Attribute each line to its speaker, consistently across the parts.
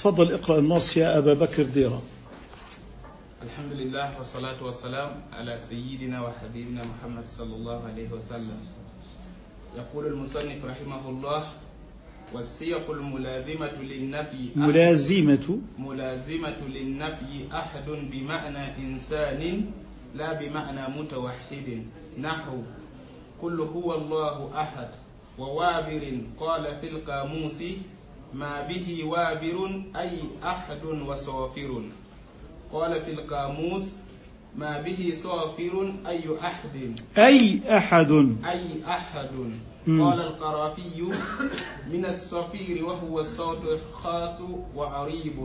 Speaker 1: تفضل اقرأ النص يا أبا بكر ديرة.
Speaker 2: الحمد لله والصلاة والسلام على سيدنا وحبيبنا محمد صلى الله عليه وسلم. يقول المصنف رحمه الله والسياق الملازمة للنفي
Speaker 1: ملازمة؟
Speaker 2: ملازمة للنفي أحد بمعنى إنسان لا بمعنى متوحد. نحو قل هو الله أحد. ووابر قال في القاموس ما به وابر أي أحد وصافر. قال في القاموس ما به صافر أي أحد.
Speaker 1: أي أحد.
Speaker 2: أي أحد. قال القرافي من الصفير وهو الصوت الخاص وعريب.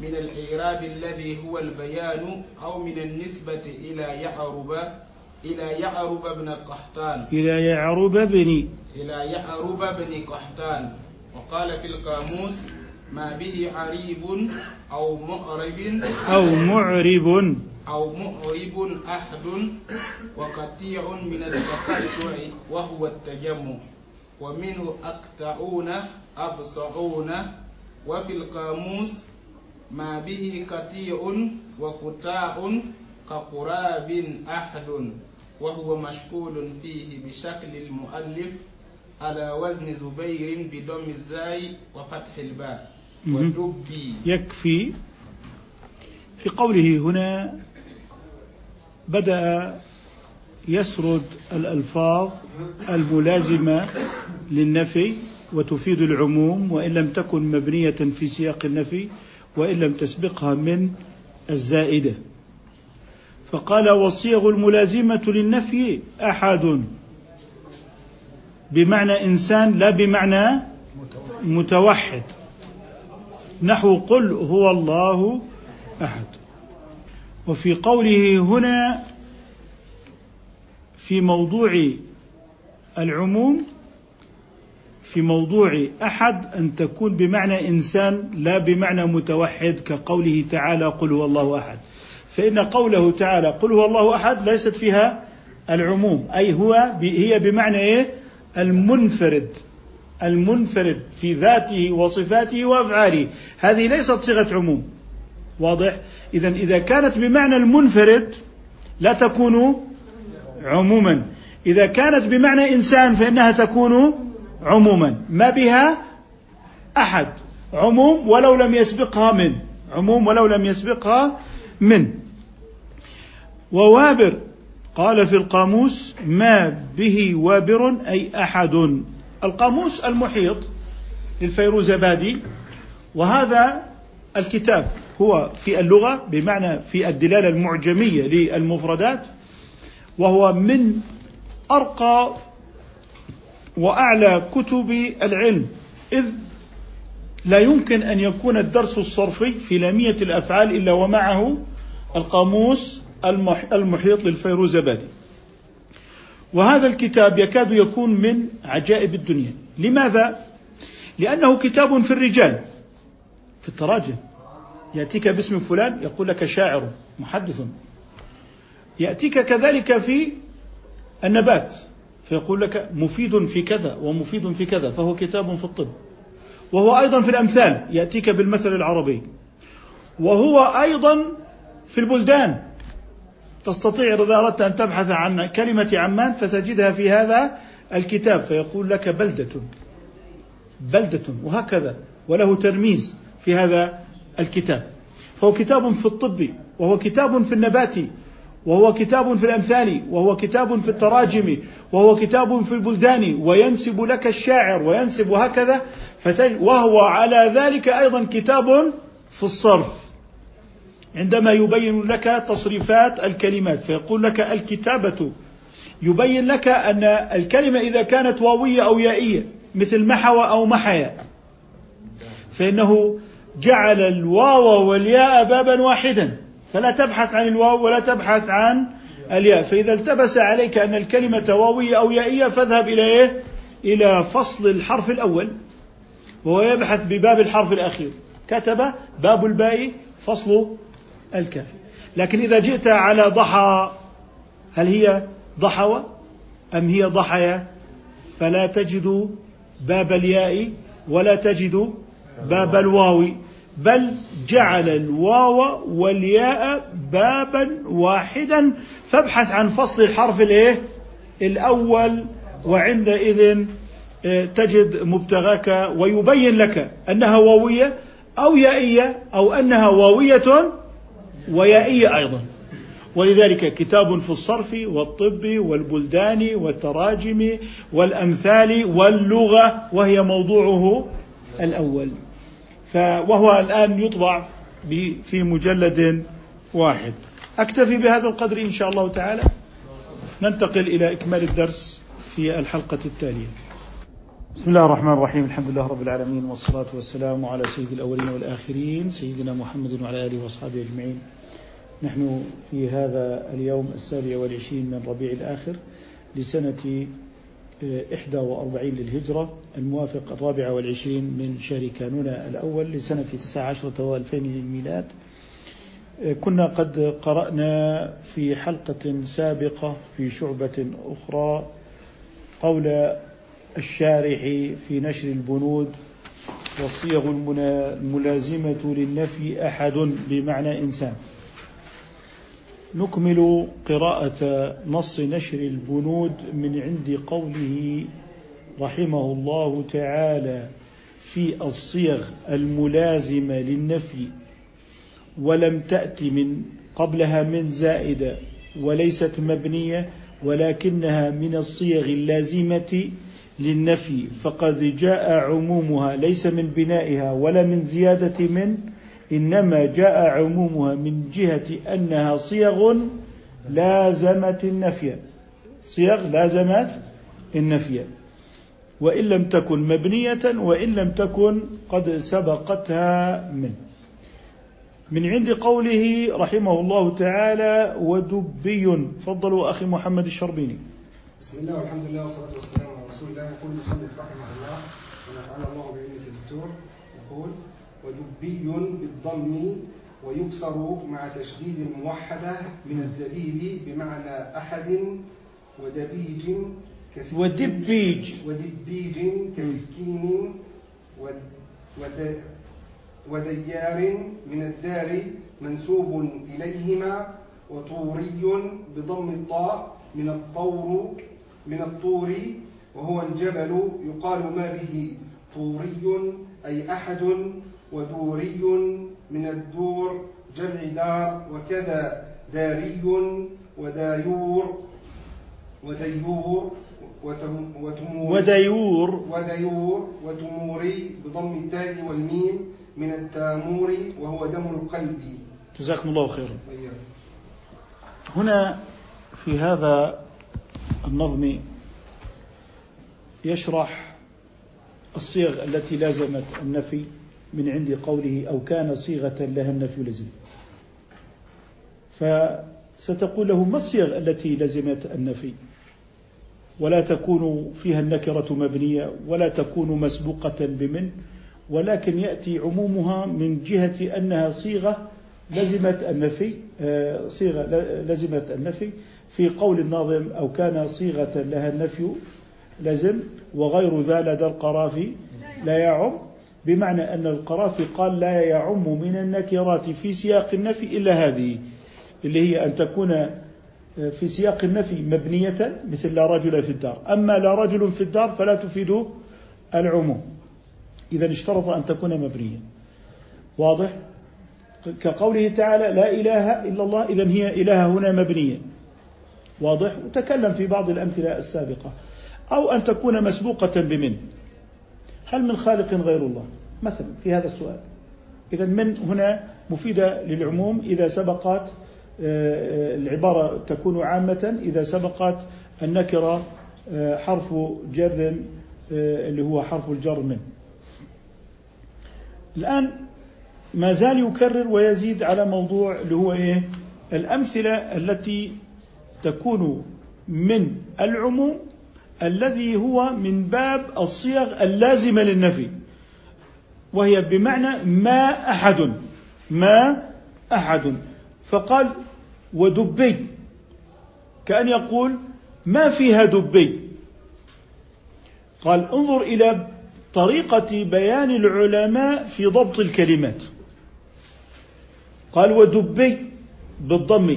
Speaker 2: من الإعراب الذي هو البيان أو من النسبة إلى يعرب إلى يعرب بن قحطان.
Speaker 1: إلى يعرب بن
Speaker 2: إلى يعرب بن قحطان. وقال في القاموس ما به عريب أو مؤرب.
Speaker 1: أو معرب.
Speaker 2: أو مؤرب أحد وقطيع من التقطع وهو التجمع. ومنه أقطعون أبصعون. وفي القاموس ما به قطيع وقطاع كقراب أحد وهو مشكول فيه بشكل المؤلف. على وزن زبير بضم الزاي وفتح الباء. ودبي
Speaker 1: يكفي في قوله هنا بدأ يسرد الألفاظ الملازمة للنفي وتفيد العموم وإن لم تكن مبنية في سياق النفي وإن لم تسبقها من الزائدة. فقال والصيغ الملازمة للنفي أحد. بمعنى إنسان لا بمعنى متوحد. نحو قل هو الله أحد. وفي قوله هنا في موضوع العموم في موضوع أحد أن تكون بمعنى إنسان لا بمعنى متوحد كقوله تعالى قل هو الله أحد. فإن قوله تعالى قل هو الله أحد ليست فيها العموم أي هو هي بمعنى إيه؟ المنفرد المنفرد في ذاته وصفاته وأفعاله. هذه ليست صيغة عموم. واضح؟ اذا إذا كانت بمعنى المنفرد لا تكون عموما. إذا كانت بمعنى إنسان فإنها تكون عموما. ما بها؟ أحد. عموم ولو لم يسبقها من. عموم ولو لم يسبقها من. ووابر قال في القاموس ما به وابر أي أحد. القاموس المحيط للفيروزبادي وهذا الكتاب هو في اللغة بمعنى في الدلالة المعجمية للمفردات وهو من أرقى وأعلى كتب العلم. إذ لا يمكن أن يكون الدرس الصرفي في لامية الأفعال إلا ومعه القاموس المحيط للفيروزبادي وهذا الكتاب يكاد يكون من عجائب الدنيا. لماذا؟ لأنه كتاب في الرجال في التراجم. يأتيك باسم فلان يقول لك شاعر محدث. يأتيك كذلك في النبات فيقول لك مفيد في كذا ومفيد في كذا فهو كتاب في الطب. وهو أيضا في الأمثال يأتيك بالمثل العربي. وهو أيضا في البلدان تستطيع إذا أردت أن تبحث عن كلمة عمان فتجدها في هذا الكتاب فيقول لك بلدة. بلدة وهكذا. وله ترميز في هذا الكتاب. فهو كتاب في الطب وهو كتاب في النبات وهو كتاب في الأمثال وهو كتاب في التراجم وهو كتاب في البلدان. وينسب لك الشاعر وينسب هكذا وهو على ذلك أيضا كتاب في الصرف. عندما يبين لك تصريفات الكلمات فيقول لك الكتابة. يبين لك أن الكلمة إذا كانت واوية أو يائية مثل محو أو محيا. فإنه جعل الواو والياء بابا واحدا. فلا تبحث عن الواو ولا تبحث عن الياء. فإذا التبس عليك أن الكلمة واوية أو يائية فاذهب إلى إيه؟ إلى فصل الحرف الأول. وهو يبحث بباب الحرف الأخير. كتب باب الباء فصل الكاف لكن إذا جئت على ضحى هل هي ضحوة؟ أم هي ضحية؟ فلا تجد باب الياء ولا تجد باب الواو بل جعل الواو والياء بابا واحدا. فابحث عن فصل الحرف الإيه؟ الأول وعندئذ آه، تجد مبتغاك ويبين لك أنها واوية أو يائية أو أنها واوية. ويائية أيضا. ولذلك كتاب في الصرف والطب والبلدان والتراجم والأمثال واللغة وهي موضوعه الأول. وهو الآن يطبع في مجلد واحد. أكتفي بهذا القدر إن شاء الله تعالى. ننتقل إلى إكمال الدرس في الحلقة التالية. بسم الله الرحمن الرحيم. الحمد لله رب العالمين والصلاة والسلام على سيد الأولين والآخرين سيدنا محمد وعلى آله وأصحابه أجمعين. نحن في هذا اليوم السابع والعشرين من ربيع الآخر لسنة آه، إحدى وأربعين للهجرة الموافق الرابع والعشرين من شهر كانون الأول لسنة تسعة عشرة وألفين للميلاد. آه، كنا قد قرأنا في حلقة سابقة في شعبة أخرى قول الشارح في نشر البنود والصيغ الملازمة للنفي أحد بمعنى إنسان. نكمل قراءة نص نشر البنود من عند قوله رحمه الله تعالى في الصيغ الملازمة للنفي ولم تأت من قبلها من زائدة وليست مبنية ولكنها من الصيغ اللازمة للنفي فقد جاء عمومها ليس من بنائها ولا من زيادة من إنما جاء عمومها من جهة أنها صيغ لازمت النفي. صيغ لازمت النفي. وإن لم تكن مبنية وإن لم تكن قد سبقتها من. من عند قوله رحمه الله تعالى ودبي. فضلوا أخي محمد الشربيني.
Speaker 3: بسم الله والحمد لله والصلاة والسلام على رسول الله. يقول المصنف رحمه الله ونفعل الله بعلمك الدكتور يقول ودبي بالضم ويكسر مع تشديد الموحدة من الدليل بمعنى أحد ودبيج
Speaker 1: ودبيج.
Speaker 3: ودبيج كسكين وديار من الدار منسوب إليهما وطوري بضم الطاء من الطور من الطور وهو الجبل يقال ما به طوري أي أحد ودوري من الدور جمع دار وكذا داري ودايور وديور
Speaker 1: وتمور وديور.
Speaker 3: وديور وتموري بضم التاء والميم من التامور وهو دم القلب.
Speaker 1: جزاكم الله خيرا. هنا في هذا النظم يشرح الصيغ التي لازمت النفي من عند قوله أو كان صيغة لها النفي لزم. فستقول له ما الصيغ التي لزمت النفي؟ ولا تكون فيها النكرة مبنية ولا تكون مسبوقة بمن ولكن يأتي عمومها من جهة أنها صيغة لزمت النفي آه، صيغة لزمت النفي في قول الناظم أو كان صيغة لها النفي لزم وغير ذا لدى القرافي لا يعم بمعنى أن القرافي قال لا يعم من النكرات في سياق النفي إلا هذه اللي هي أن تكون في سياق النفي مبنية مثل لا رجل في الدار أما لا رجل في الدار فلا تفيد العموم. إذا اشترط أن تكون مبنية. واضح؟ كقوله تعالى لا إله إلا الله إذا هي إله هنا مبنية. واضح؟ وتكلم في بعض الأمثلة السابقة. أو أن تكون مسبوقة بمن؟ هل من خالق غير الله؟ مثلا في هذا السؤال. إذا من هنا مفيدة للعموم؟ إذا سبقت آه، العبارة تكون عامة. إذا سبقت النكرة آه، حرف جر آه، اللي هو حرف الجر من. الآن ما زال يكرر ويزيد على موضوع اللي هو إيه؟ الأمثلة التي تكون من العموم الذي هو من باب الصيغ اللازمة للنفي وهي بمعنى ما أحد ما أحد. فقال ودبي كأن يقول ما فيها دبي. قال انظر إلى طريقة بيان العلماء في ضبط الكلمات. قال ودبي بالضم.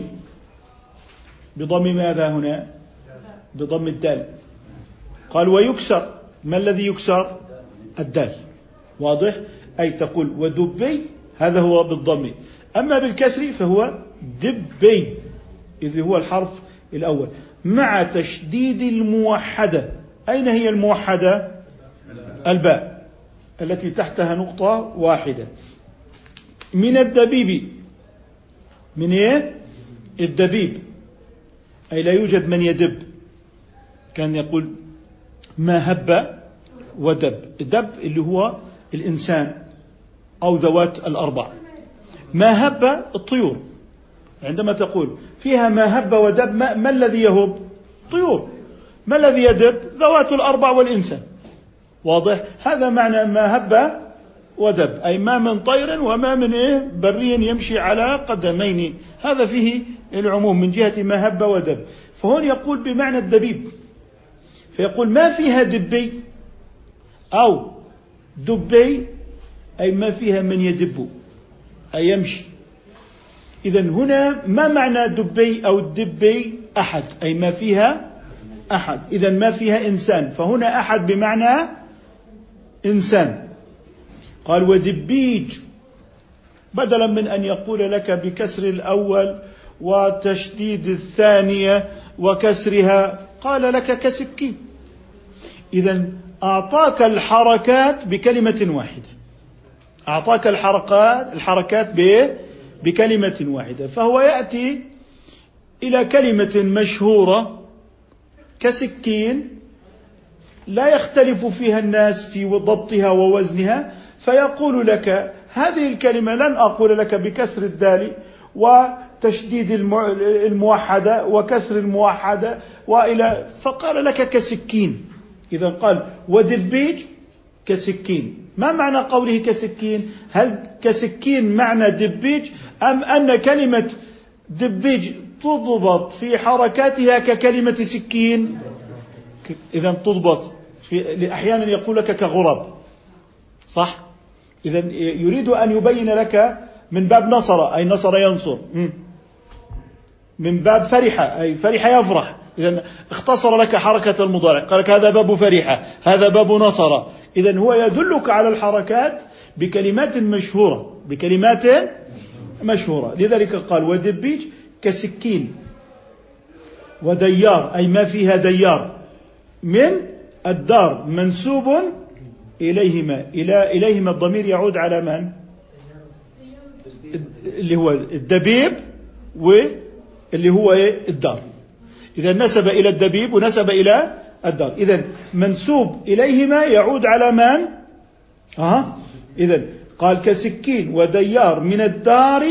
Speaker 1: بضم ماذا هنا؟ بضم الدال. قال ويكسر. ما الذي يكسر؟ الدال. واضح؟ أي تقول ودبي هذا هو بالضم. أما بالكسر فهو دبي إذ هو الحرف الأول. مع تشديد الموحدة. أين هي الموحدة؟ الباء التي تحتها نقطة واحدة. من الدبيب. من إيه؟ الدبيب. أي لا يوجد من يدب. كان يقول ما هب ودب. الدب اللي هو الإنسان أو ذوات الأربع. ما هب الطيور. عندما تقول فيها ما هب ودب ما, ما الذي يهب؟ طيور. ما الذي يدب؟ ذوات الأربع والإنسان واضح؟ هذا معنى ما هب ودب. أي ما من طير وما من إيه؟ بري يمشي على قدمين. هذا فيه العموم من جهة ما هب ودب. فهون يقول بمعنى الدبيب. فيقول ما فيها دبي؟ أو دبي أي ما فيها من يدب. أي يمشي. إذا هنا ما معنى دبي أو دبي أحد؟ أي ما فيها أحد. إذا ما فيها إنسان. فهنا أحد بمعنى إنسان. قال ودبيج بدلا من أن يقول لك بكسر الأول وتشديد الثانية وكسرها قال لك كسكين إذا أعطاك الحركات بكلمة واحدة. أعطاك الحركات الحركات بكلمة واحدة. فهو يأتي إلى كلمة مشهورة كسكين لا يختلف فيها الناس في ضبطها ووزنها فيقول لك هذه الكلمة لن أقول لك بكسر الدال وتشديد الموحدة وكسر الموحدة وإلى فقال لك كسكين. إذا قال ودبيج كسكين. ما معنى قوله كسكين؟ هل كسكين معنى دبيج أم أن كلمة دبيج تضبط في حركاتها ككلمة سكين؟ إذا تضبط في أحيانا يقول لك كغراب صح؟ إذا يريد أن يبين لك من باب نصر أي نصر ينصر. من باب فرح أي فرح يفرح. إذا اختصر لك حركة المضارع. قال لك هذا باب فرحة هذا باب نصر. إذا هو يدلك على الحركات بكلمات مشهورة بكلمات مشهورة. لذلك قال ودبيج كسكين. وديار أي ما فيها ديار. من الدار منسوب إليهما إلى إليهما الضمير يعود على من؟ اللي هو الدبيب واللي هو الدار إذا نسب إلى الدبيب ونسب إلى الدار إذا منسوب إليهما يعود على من؟ أه. إذا قال كسكين وديار من الدار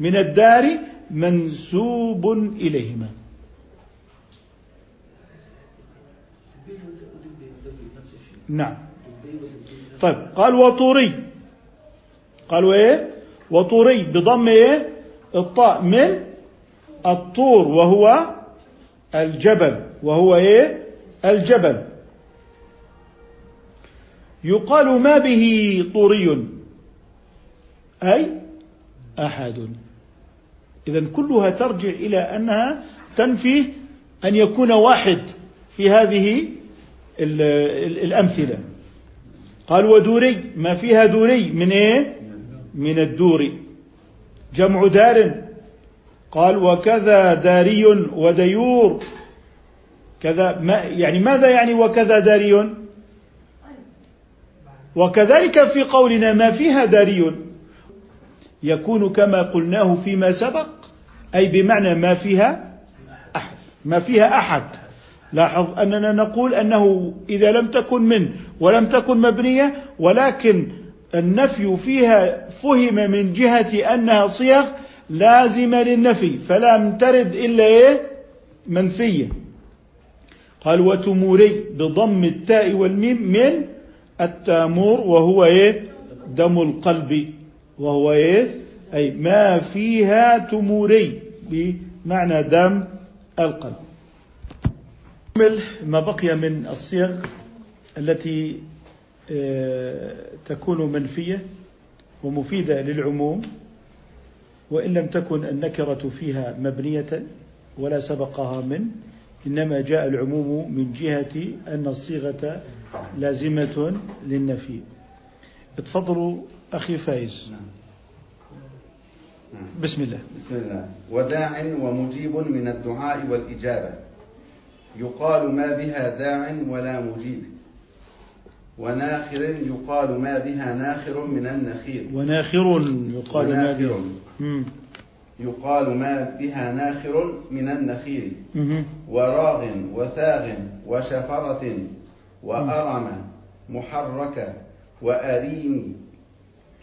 Speaker 1: من الدار منسوب إليهما نعم. طيب قال وطوري. قالوا إيه؟ وطوري بضم إيه؟ الطاء من الطور وهو الجبل وهو إيه؟ الجبل. يقال ما به طوري؟ أي؟ أحد. اذا كلها ترجع إلى أنها تنفي أن يكون واحد في هذه الأمثلة. قال ودوري ما فيها دوري من إيه؟ من الدور. جمع دار. قال وكذا داري وديور. كذا ما يعني ماذا يعني وكذا داري؟ وكذلك في قولنا ما فيها داري. يكون كما قلناه فيما سبق أي بمعنى ما فيها أحد. ما فيها أحد. لاحظ أننا نقول أنه إذا لم تكن من ولم تكن مبنية ولكن النفي فيها فهم من جهة أنها صيغ لازمة للنفي فلم ترد إلا إيه؟ منفية. قال وتموري بضم التاء والميم من التامور وهو إيه؟ دم القلب وهو إيه؟ أي ما فيها تموري بمعنى دم القلب. ما بقي من الصيغ التي آه، تكون منفية ومفيدة للعموم وإن لم تكن النكرة فيها مبنية ولا سبقها من إنما جاء العموم من جهة أن الصيغة لازمة للنفي اتفضلوا أخي فايز.
Speaker 4: نعم.
Speaker 1: بسم الله
Speaker 4: بسم الله وداع ومجيب من الدعاء والإجابة يقال ما بها داع ولا مجيب وناخر يقال ما بها ناخر من النخيل
Speaker 1: وناخر يقال ما
Speaker 4: وناخر.
Speaker 1: به مم.
Speaker 4: يقال ما بها ناخر من النخيل. وراغ وثاغ وشفرة وأرم محركة وأريم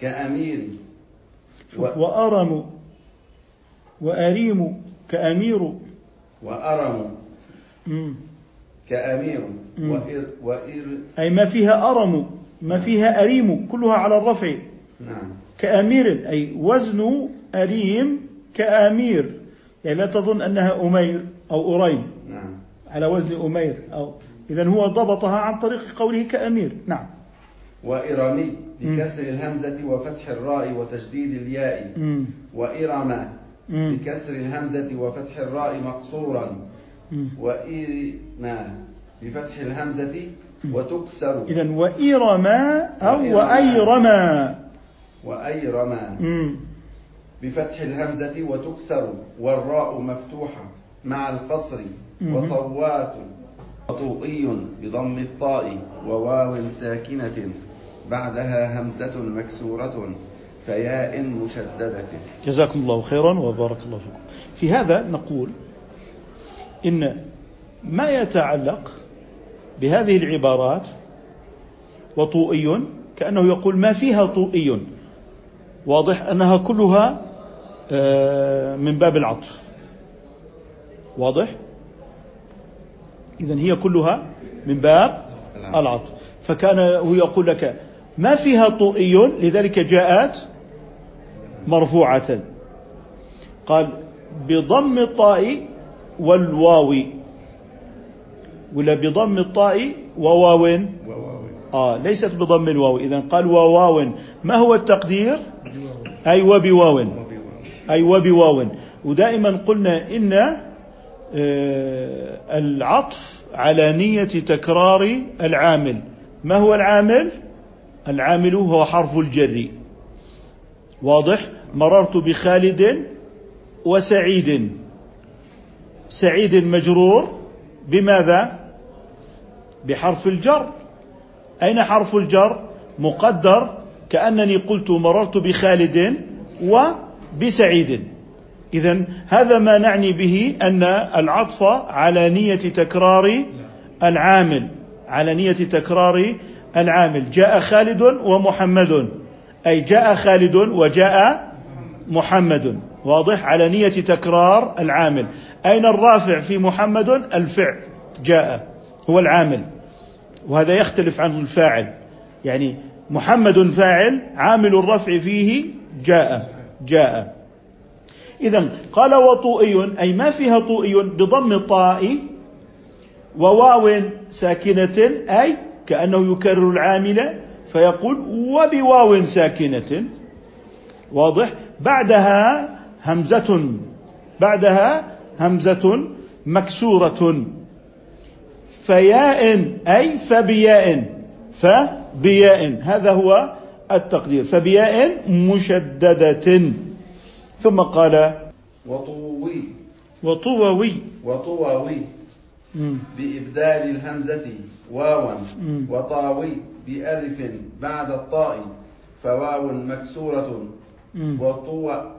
Speaker 4: كأمير
Speaker 1: شوف وأرم وأريم كأمير
Speaker 4: وأرم. كأمير. وإر, وإر
Speaker 1: أي ما فيها أرم ما فيها أريم كلها على الرفع.
Speaker 4: نعم.
Speaker 1: كأمير أي وزن أريم كأمير. يعني لا تظن أنها أمير أو أريم.
Speaker 4: نعم.
Speaker 1: على وزن أمير أو إذا هو ضبطها عن طريق قوله كأمير. نعم.
Speaker 4: وإرمي بكسر الهمزة وفتح الراء وتشديد الياء.
Speaker 1: مم.
Speaker 4: وإرم
Speaker 1: مم.
Speaker 4: بكسر الهمزة وفتح الراء مقصورا. وإرما بفتح الهمزة وتكسر.
Speaker 1: إذا وإرما أو. وأيرما
Speaker 4: وأيرما. بفتح الهمزة وتكسر. والراء مفتوحة مع القصر. وصوات طوئي بضم الطاء. وواو ساكنة بعدها همزة مكسورة. فياء مشددة.
Speaker 1: جزاكم الله خيرا وبارك الله فيكم. في هذا نقول إن ما يتعلق بهذه العبارات وطوئي كأنه يقول ما فيها طوئي. واضح أنها كلها آه، من باب العطف. واضح؟ إذا هي كلها من باب العطف. فكان هو يقول لك ما فيها طوئي لذلك جاءت مرفوعة. قال بضم الطاء والواو. ولا بضم الطاء وواو. آه ليست بضم الواو. إذا قال وواو. ما هو التقدير؟ أي وبواو. أي وبواو. ودائما قلنا إن آه، العطف على نية تكرار العامل. ما هو العامل؟ العامل هو حرف الجر. واضح؟ مررت بخالد وسعيد. سعيد مجرور بماذا؟ بحرف الجر. أين حرف الجر؟ مقدر كأنني قلت مررت بخالد وبسعيد إذا هذا ما نعني به أن العطف على نية تكرار العامل. على نية تكرار العامل. جاء خالد ومحمد. أي جاء خالد وجاء محمد. واضح على نية تكرار العامل. أين الرافع في محمد؟ الفعل جاء هو العامل. وهذا يختلف عن الفاعل. يعني محمد فاعل عامل الرفع فيه جاء جاء. إذا قال وطوئي أي ما فيها طوئي بضم الطاء وواو ساكنة أي كأنه يكرر العامل فيقول وبواو ساكنة. واضح؟ بعدها همزة بعدها همزة مكسورة. فياء أي فبياء فبياء. هذا هو التقدير. فبياء مشددة. ثم قال
Speaker 4: وطوي
Speaker 1: وطووي.
Speaker 4: وطواوي
Speaker 1: مم.
Speaker 4: بإبدال الهمزة واوا. وطاوي بألف بعد الطاء. فواو مكسورة. وطوى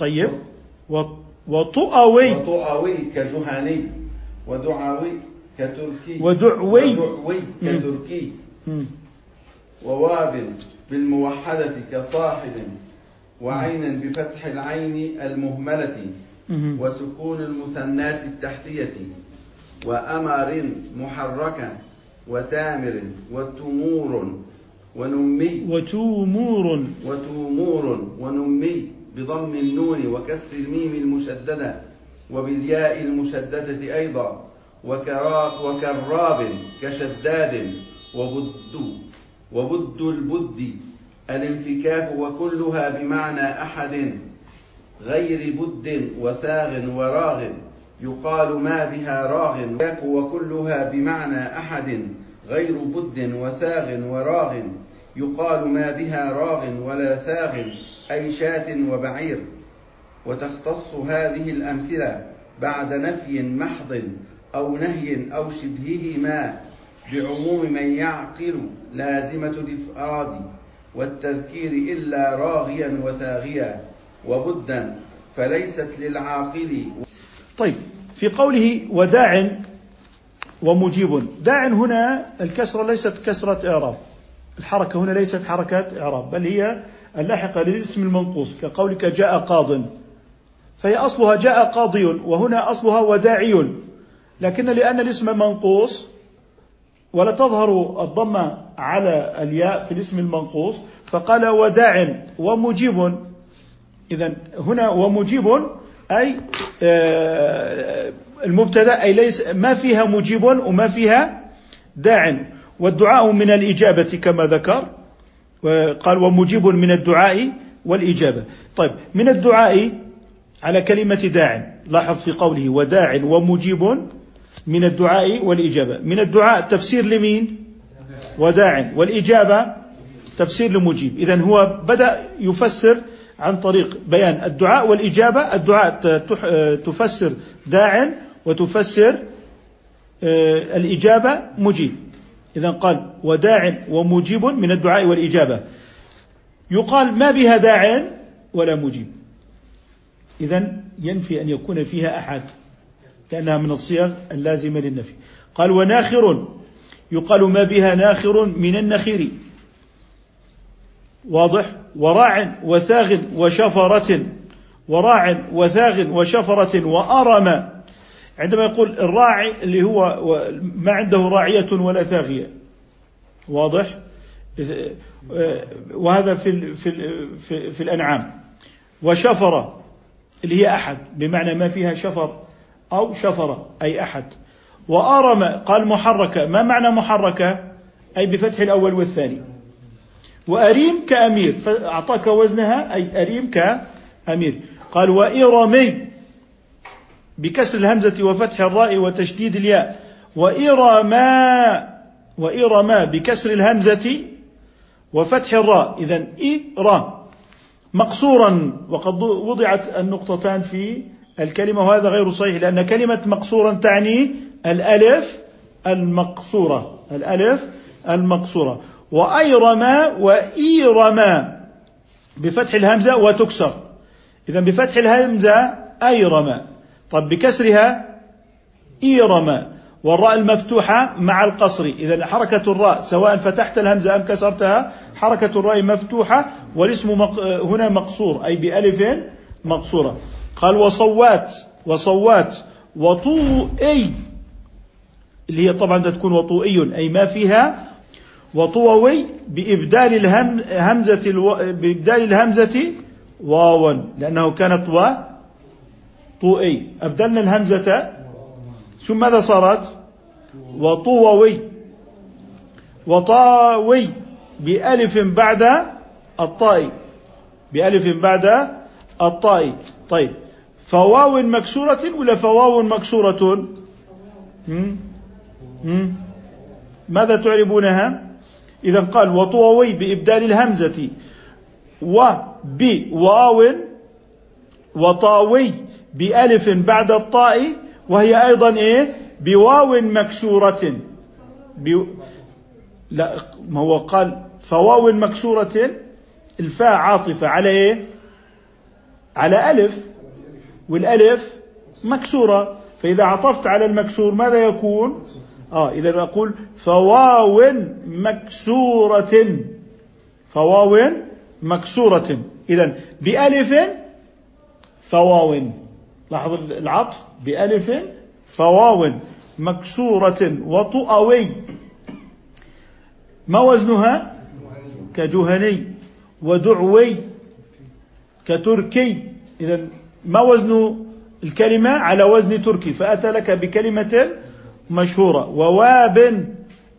Speaker 1: طيب. وطؤوي.
Speaker 4: وطؤوي كجهني. ودعوي كتركي.
Speaker 1: ودعوي.
Speaker 4: ودعوي كتركي. وواب بالموحدة كصاحب. وعين بفتح العين المهملة. وسكون المثنات التحتية. وأمر محركة وتامر وتمور. ونمي.
Speaker 1: وتومور
Speaker 4: وتمور. ونمي. بضم النون وكسر الميم المشددة وبالياء المشددة أيضا وكراب وكراب كشداد وبد وبد البد الانفكاك وكلها بمعنى أحد غير بد وثاغ وراغ يقال ما بها راغ وكلها بمعنى أحد غير بد وثاغ وراغ يقال ما بها راغ ولا ثاغ. أي شاة وبعير وتختص هذه الأمثلة بعد نفي محض أو نهي أو شبههما بعموم من يعقل لازمة الإفراد والتذكير إلا راغيا وثاغيا وبدا فليست للعاقل
Speaker 1: طيب في قوله وداع ومجيب. داع هنا الكسرة ليست كسرة إعراب الحركة هنا ليست حركة إعراب بل هي اللاحقة للاسم المنقوص كقولك جاء قاض. فهي أصلها جاء قاضي وهنا أصلها وداعي. لكن لأن الاسم منقوص ولا تظهر الضمة على الياء في الاسم المنقوص فقال وداع ومجيب. إذا هنا ومجيب أي آه، المبتدأ أي ليس ما فيها مجيب وما فيها داع. والدعاء من الإجابة كما ذكر. وقال ومجيب من الدعاء والإجابة. طيب من الدعاء على كلمة داع. لاحظ في قوله وداع ومجيب من الدعاء والإجابة. من الدعاء تفسير لمين؟ وداع. والإجابة تفسير لمجيب. إذا هو بدأ يفسر عن طريق بيان الدعاء والإجابة. الدعاء تفسر داع وتفسر آه، الإجابة مجيب. إذا قال وداع ومجيب من الدعاء والإجابة. يقال ما بها داع ولا مجيب. إذا ينفي أن يكون فيها أحد لأنها من الصيغ اللازمة للنفي. قال وناخر يقال ما بها ناخر من النخير. واضح؟ وراع وثاغ وشفرة. وراع وثاغ وشفرة وأرم. عندما يقول الراعي اللي هو ما عنده راعية ولا ثاغية. واضح؟ وهذا في في في, في الأنعام. وشفرة اللي هي أحد بمعنى ما فيها شفر أو شفرة أي أحد. وأرم قال محركة. ما معنى محركة؟ أي بفتح الأول والثاني. وأريم كأمير. فأعطاك وزنها أي أريم كأمير. قال وإرمي. بكسر الهمزة وفتح الراء وتشديد الياء. وإرما وإرما بكسر الهمزة وفتح الراء. إذا إرا مقصورا وقد وضعت النقطتان في الكلمة وهذا غير صحيح لأن كلمة مقصورا تعني الألف المقصورة. الألف المقصورة. وأيرما وإيرما بفتح الهمزة وتكسر. إذا بفتح الهمزة أيرما. طب بكسرها إيرما والراء المفتوحة مع القصر. إذا حركة الراء سواء فتحت الهمزة أم كسرتها حركة الراء مفتوحة والاسم هنا مقصور أي بألف مقصورة. قال وصوات وصوات وطوئي اللي هي طبعا تكون وطوئي أي ما فيها. وطووي بإبدال الهمزة. بإبدال الهمزة واوا لأنه كانت و طوئي. أبدلنا الهمزة ثم ماذا صارت؟ وطووي. وطاوي بألف بعد الطاء. بألف بعد الطاء. طيب. فواو مكسورة ولا فواو مكسورة؟ ماذا تعربونها؟ إذا قال وطووي بإبدال الهمزة. وبواو وطاوي بألف بعد الطاء وهي أيضا إيه؟ بواو مكسورة. بي... لا ما هو قال فواو مكسورة الفاء عاطفة على إيه؟ على ألف والألف مكسورة. فإذا عطفت على المكسور ماذا يكون؟ آه إذا أقول فواو مكسورة. فواو مكسورة. إذا بألف فواو. لاحظ العطف بألف فواو مكسورة وطؤوي. ما وزنها؟ كجهني. ودعوي كتركي. إذا ما وزن الكلمة على وزن تركي؟ فأتى لك بكلمة مشهورة. وواب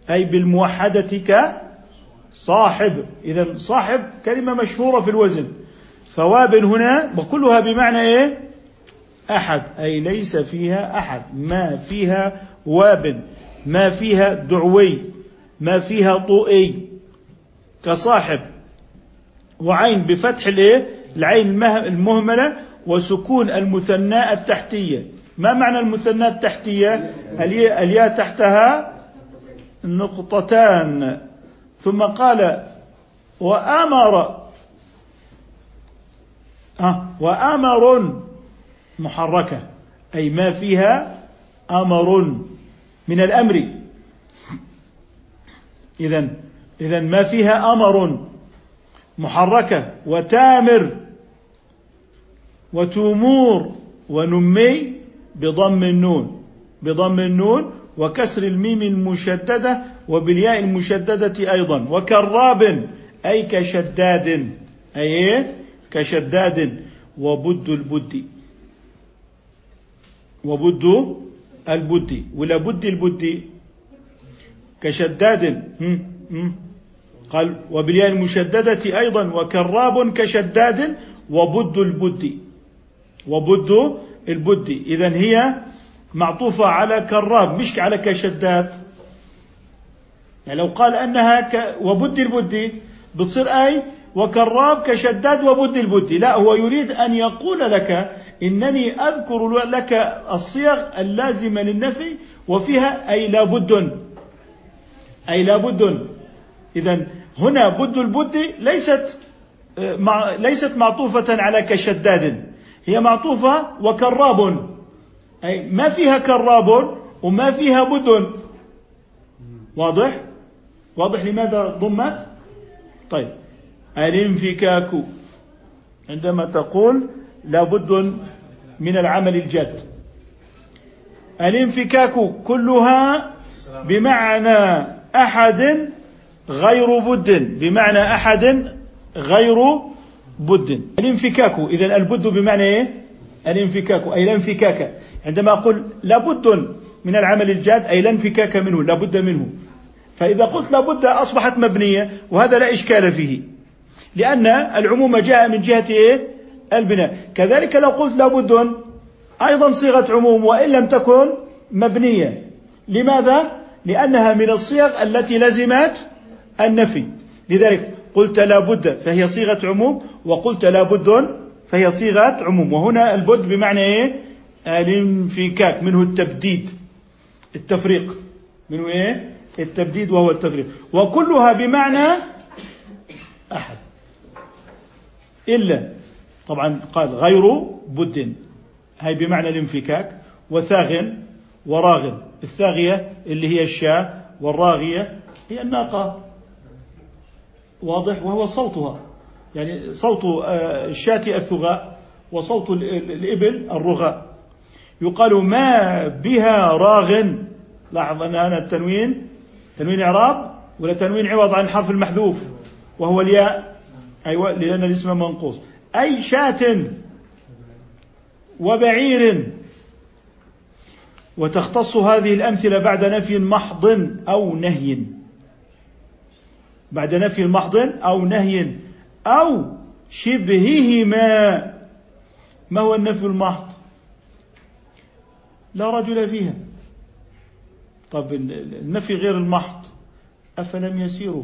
Speaker 1: أي بالموحدة ك صاحب إذا صاحب كلمة مشهورة في الوزن. فواب هنا وكلها بمعنى إيه؟ أحد أي ليس فيها أحد. ما فيها واب ما فيها دعوي ما فيها طوئي. كصاحب. وعين بفتح الإيه؟ العين المهملة وسكون المثناء التحتية. ما معنى المثناء التحتية؟ الياء تحتها نقطتان. ثم قال وأمر. آه وأمر محركة أي ما فيها أمر من الأمر. إذا إذا ما فيها أمر محركة وتامر وتمور ونمي بضم النون. بضم النون وكسر الميم المشددة وبالياء المشددة أيضا. وكراب أي كشداد. أي إيه؟ كشداد. وبد البد. وبد البد. ولا بد البد؟ كشداد. قال وبالياء المشددة أيضا وكراب كشداد وبد البد. وبد البد. إذا هي معطوفة على كراب مش على كشداد. يعني لو قال أنها ك وبد البد بتصير أي وكراب كشداد وبد البد. لا هو يريد أن يقول لك إنني أذكر لك الصيغ اللازمة للنفي وفيها أي لابد أي لابد إذا هنا بد البد ليست مع ليست معطوفة على كشداد. هي معطوفة وكراب. أي ما فيها كراب وما فيها بد. واضح؟ واضح لماذا ضمت؟ طيب. الانفكاك. عندما تقول لابد من العمل الجاد. الانفكاك كلها بمعنى أحد غير بد بمعنى أحد غير بد. الانفكاك اذا البد بمعنى إيه؟ الانفكاك أي لا انفكاك. عندما أقول لابد من العمل الجاد أي لا انفكاك منه لابد منه. فإذا قلت لابد أصبحت مبنية وهذا لا إشكال فيه. لأن العموم جاء من جهة إيه؟ البناء. كذلك لو قلت لابد أيضا صيغة عموم وإن لم تكن مبنية. لماذا؟ لأنها من الصيغ التي لزمت النفي. لذلك قلت لا بد فهي صيغة عموم وقلت لا بد فهي صيغة عموم. وهنا البد بمعنى إيه؟ الانفكاك منه التبديد التفريق. منه إيه؟ التبديد وهو التفريق. وكلها بمعنى أحد. إلا طبعا قال غير بد. هي بمعنى الانفكاك. وثاغ وراغ الثاغية اللي هي الشاة والراغية هي الناقة. واضح؟ وهو صوتها. يعني صوت الشاة الثغاء وصوت الإبل الرغاء. يقال ما بها راغ لاحظ أن هنا التنوين. تنوين إعراب ولا تنوين عوض عن الحرف المحذوف؟ وهو الياء. أيوة لأن الاسم منقوص. أي شاة وبعير. وتختص هذه الأمثلة بعد نفي محض أو نهي. بعد نفي محض أو نهي أو شبههما. ما هو النفي المحض؟ لا رجل فيها. طب النفي غير المحض. أفلم يسيروا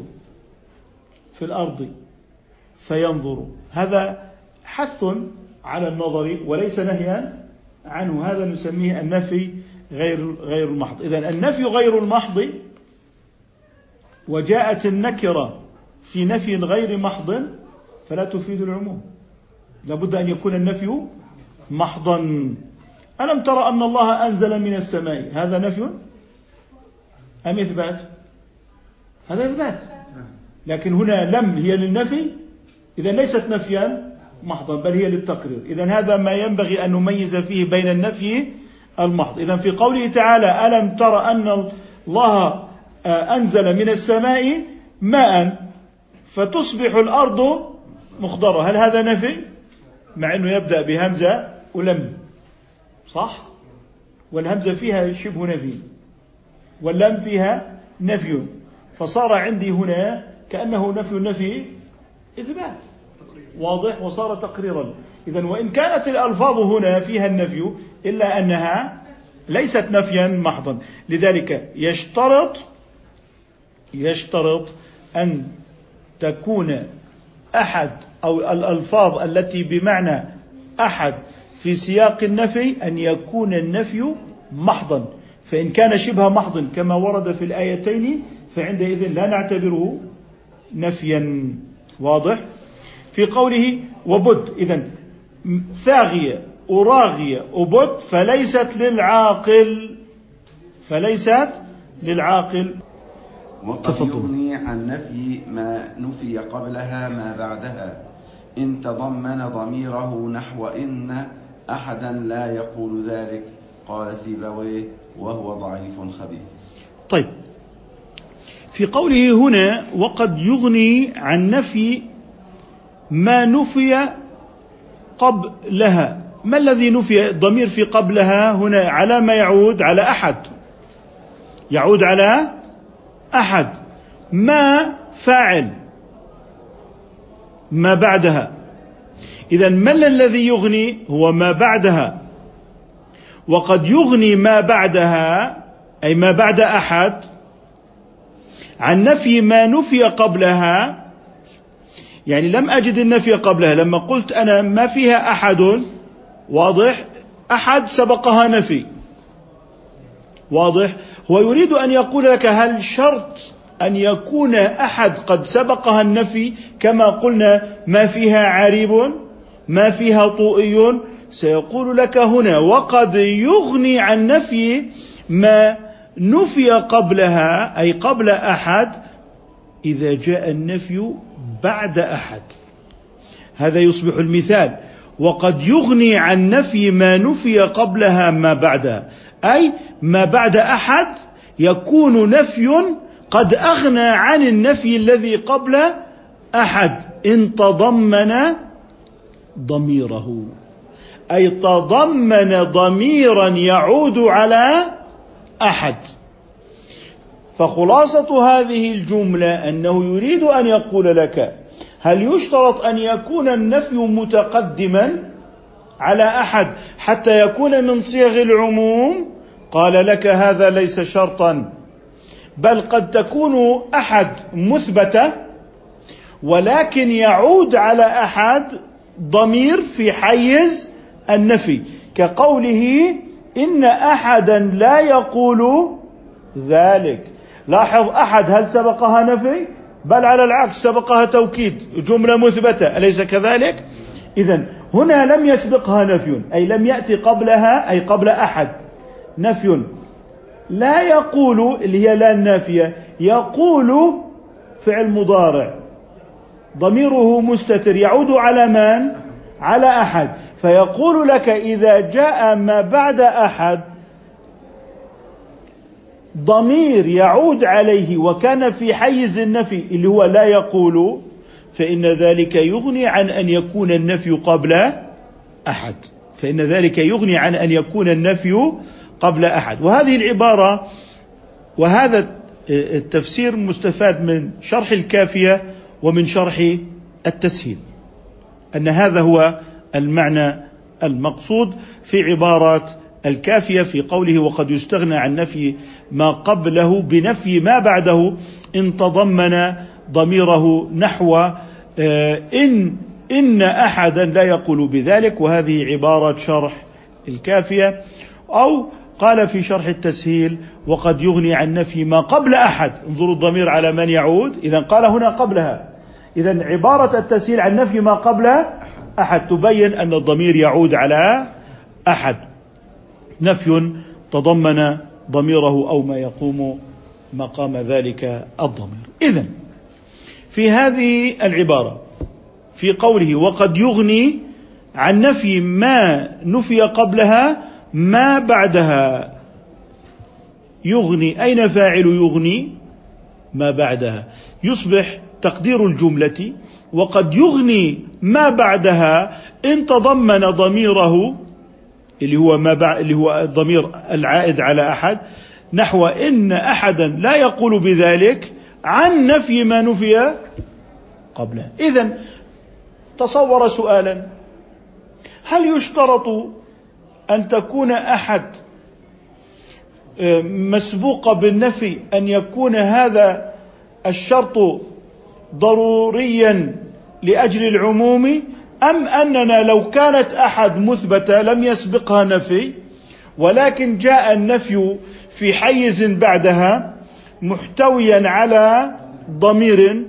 Speaker 1: في الأرض فينظروا. هذا حث على النظر وليس نهيا عنه. هذا نسميه النفي غير غير المحض. إذا النفي غير المحض وجاءت النكرة في نفي غير محض فلا تفيد العموم. لابد أن يكون النفي محضا. ألم ترى أن الله أنزل من السماء؟ هذا نفي أم إثبات؟ هذا إثبات. لكن هنا لم هي للنفي. إذا ليست نفيا محضا بل هي للتقرير. إذا هذا ما ينبغي أن نميز فيه بين النفي المحض. إذا في قوله تعالى ألم ترى أن الله أنزل من السماء ماء فتصبح الأرض مخضرة. هل هذا نفي؟ مع أنه يبدأ بهمزة ولم. صح؟ والهمزة فيها شبه نفي واللم فيها نفي. فصار عندي هنا كأنه نفي نفي إثبات. واضح وصار تقريرا. إذا وإن كانت الألفاظ هنا فيها النفي إلا أنها ليست نفيا محضا. لذلك يشترط يشترط أن تكون أحد أو الألفاظ التي بمعنى أحد في سياق النفي أن يكون النفي محضا. فإن كان شبه محض كما ورد في الآيتين فعندئذ لا نعتبره نفيا. واضح؟ في قوله وبد. إذا ثاغية أراغية أبد فليست للعاقل فليست للعاقل.
Speaker 4: وقد
Speaker 1: تفضل.
Speaker 4: يغني عن نفي ما نفي قبلها ما بعدها. إن تضمن ضميره نحو إن أحدا لا يقول ذلك. قال سيبويه وهو ضعيف خبيث
Speaker 1: طيب. في قوله هنا وقد يغني عن نفي ما نفي قبلها. ما الذي نفي الضمير في قبلها هنا؟ على ما يعود على أحد. يعود على أحد. ما فاعل؟ ما بعدها. اذا ما الذي يغني هو ما بعدها. وقد يغني ما بعدها أي ما بعد أحد عن نفي ما نفي قبلها يعني لم أجد النفي قبلها لما قلت أنا ما فيها أحد واضح أحد سبقها نفي. واضح. هو يريد أن يقول لك هل شرط أن يكون أحد قد سبقها النفي كما قلنا ما فيها عريب ما فيها طوئي؟ سيقول لك هنا وقد يغني عن نفي ما نفي قبلها أي قبل أحد إذا جاء النفي بعد أحد. هذا يصبح المثال. وقد يغني عن نفي ما نفي قبلها ما بعدها. أي ما بعد أحد يكون نفي قد أغنى عن النفي الذي قبل أحد. إن تضمن ضميره. أي تضمن ضميرا يعود على أحد. فخلاصة هذه الجملة أنه يريد أن يقول لك هل يشترط أن يكون النفي متقدما على أحد حتى يكون من صيغ العموم؟ قال لك هذا ليس شرطا بل قد تكون أحد مثبتة ولكن يعود على أحد ضمير في حيز النفي كقوله إن احدا لا يقول ذلك. لاحظ أحد هل سبقها نفي؟ بل على العكس سبقها توكيد جملة مثبتة أليس كذلك؟ اذا هنا لم يسبقها نفي أي لم يأتي قبلها أي قبل أحد. نفي لا يقول اللي هي لا النافيه يقول فعل مضارع. ضميره مستتر يعود على من؟ على أحد. فيقول لك إذا جاء ما بعد أحد ضمير يعود عليه وكان في حيز النفي اللي هو لا يقول فإن ذلك يغني عن أن يكون النفي قبل أحد. فإن ذلك يغني عن أن يكون النفي قبل أحد. وهذه العبارة وهذا التفسير مستفاد من شرح الكافية ومن شرح التسهيل أن هذا هو المعنى المقصود في عبارة الكافية في قوله وقد يستغنى عن نفي ما قبله بنفي ما بعده إن تضمن ضميره نحو آه، إن إن أحدا لا يقول بذلك وهذه عبارة شرح الكافية. أو قال في شرح التسهيل وقد يغني عن نفي ما قبل أحد. انظروا الضمير على من يعود. إذا قال هنا قبلها. إذا عبارة التسهيل عن نفي ما قبل أحد. تبين أن الضمير يعود على أحد. نفي تضمن ضميره أو ما يقوم مقام ذلك الضمير. اذا في هذه العبارة في قوله وقد يغني عن نفي ما نفي قبلها ما بعدها. يغني أين فاعل يغني؟ ما بعدها. يصبح تقدير الجملة وقد يغني ما بعدها إن تضمن ضميره اللي هو ما بعد اللي هو الضمير العائد على أحد نحو إن أحدا لا يقول بذلك عن نفي ما نفي قبله. إذا تصور سؤالا هل يشترط أن تكون أحد آه، مسبوق بالنفي أن يكون هذا الشرط ضروريا لأجل العموم أم أننا لو كانت أحد مثبتة لم يسبقها نفي ولكن جاء النفي في حيز بعدها محتويا على ضمير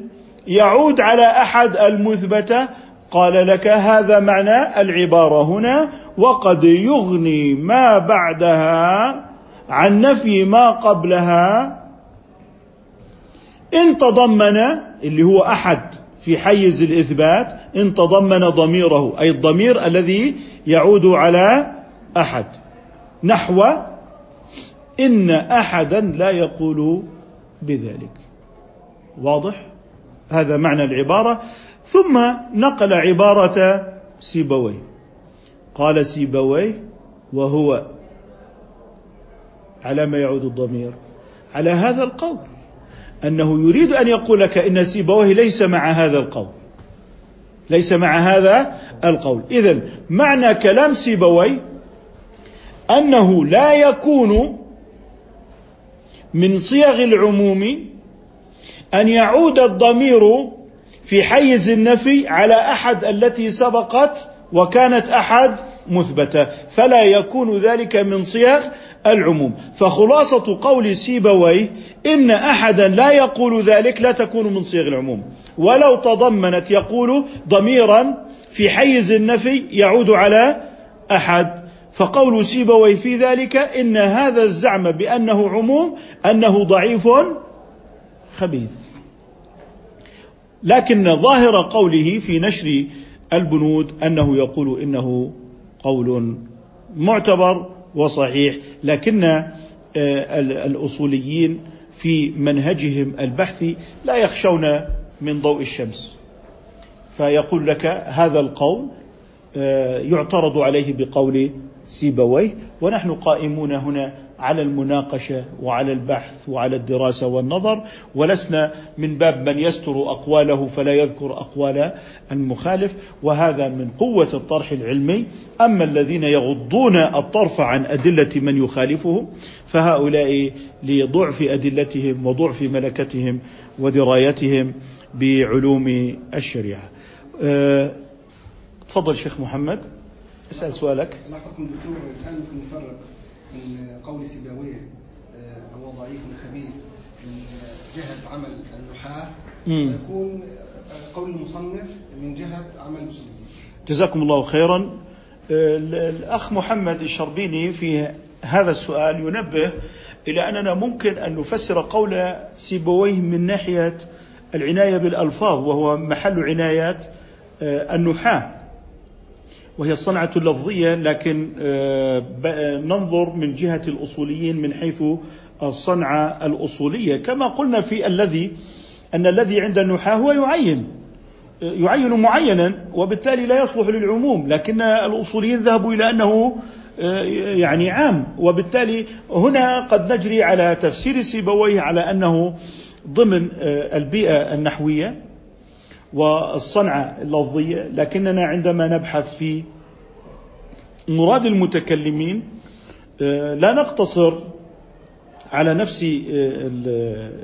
Speaker 1: يعود على أحد المثبتة قال لك هذا معنى العبارة هنا وقد يغني ما بعدها عن نفي ما قبلها. إن تضمن اللي هو أحد في حيز الإثبات إن تضمن ضميره أي الضمير الذي يعود على أحد. نحو إن أحدا لا يقول بذلك. واضح؟ هذا معنى العبارة. ثم نقل عبارة سيبويه. قال سيبويه وهو على ما يعود الضمير. على هذا القول. أنه يريد أن يقول لك إن سيبويه ليس مع هذا القول. ليس مع هذا القول. اذا معنى كلام سيبويه أنه لا يكون من صيغ العموم أن يعود الضمير في حيز النفي على أحد التي سبقت وكانت أحد مثبتة. فلا يكون ذلك من صيغ العموم. فخلاصة قول سيبويه إن أحدا لا يقول ذلك لا تكون من صيغ العموم. ولو تضمنت يقول ضميرا في حيز النفي يعود على أحد. فقول سيبويه في ذلك إن هذا الزعم بأنه عموم أنه ضعيف خبيث. لكن ظاهر قوله في نشر البنود أنه يقول إنه قول معتبر وصحيح لكن آه، الأصوليين في منهجهم البحثي لا يخشون من ضوء الشمس. فيقول لك هذا القول آه، يعترض عليه بقول سيبويه. ونحن قائمون هنا على المناقشة وعلى البحث وعلى الدراسة والنظر ولسنا من باب من يستر أقواله فلا يذكر أقوال المخالف وهذا من قوة الطرح العلمي أما الذين يغضون الطرف عن أدلة من يخالفهم فهؤلاء لضعف أدلتهم وضعف ملكتهم ودرايتهم بعلوم الشريعة. أه تفضل شيخ محمد أسأل سؤالك.
Speaker 3: الله حكم الدكتور الآن نفرق من قول سيبويه آه، هو ضعيف خبيث من جهة عمل النحاه ويكون آه، قول المصنف من جهة عمل المسلمين.
Speaker 1: جزاكم الله خيرا. آه، الأخ محمد الشربيني في هذا السؤال ينبه إلى أننا ممكن أن نفسر قول سيبويه من ناحية العناية بالألفاظ وهو محل عنايات النحاه وهي الصنعة اللفظية لكن آه، ننظر من جهة الأصوليين من حيث الصنعة الأصولية. كما قلنا في الذي أن الذي عند النحاة هو يعين آه، يعين معينا وبالتالي لا يصلح للعموم. لكن الأصوليين ذهبوا إلى أنه آه، يعني عام. وبالتالي هنا قد نجري على تفسير سيبويه على أنه ضمن البيئة النحوية. والصنعة اللفظية لكننا عندما نبحث في مراد المتكلمين آه، لا نقتصر على نفس آه،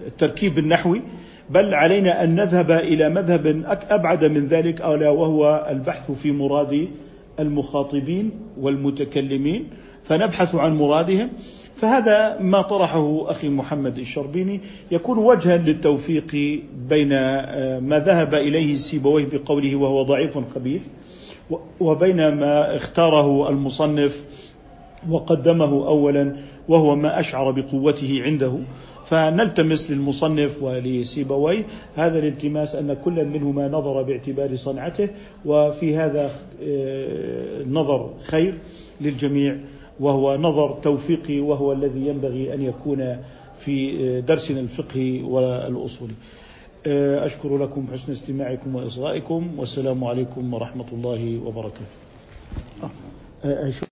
Speaker 1: التركيب النحوي بل علينا أن نذهب إلى مذهب أبعد من ذلك ألا وهو البحث في مراد المخاطبين والمتكلمين. فنبحث عن مرادهم. فهذا ما طرحه أخي محمد الشربيني. يكون وجها للتوفيق بين آه، ما ذهب إليه سيبويه بقوله وهو ضعيف خبيث وبين ما اختاره المصنف وقدمه اولا وهو ما أشعر بقوته عنده. فنلتمس للمصنف ولسيبويه هذا الالتماس أن كل منهما نظر باعتبار صنعته وفي هذا آه، خير للجميع وهو نظر توفيقي وهو الذي ينبغي أن يكون في درسنا الفقهي والاصولي. آه، أشكر لكم حسن استماعكم وإصغائكم والسلام عليكم ورحمة الله وبركاته.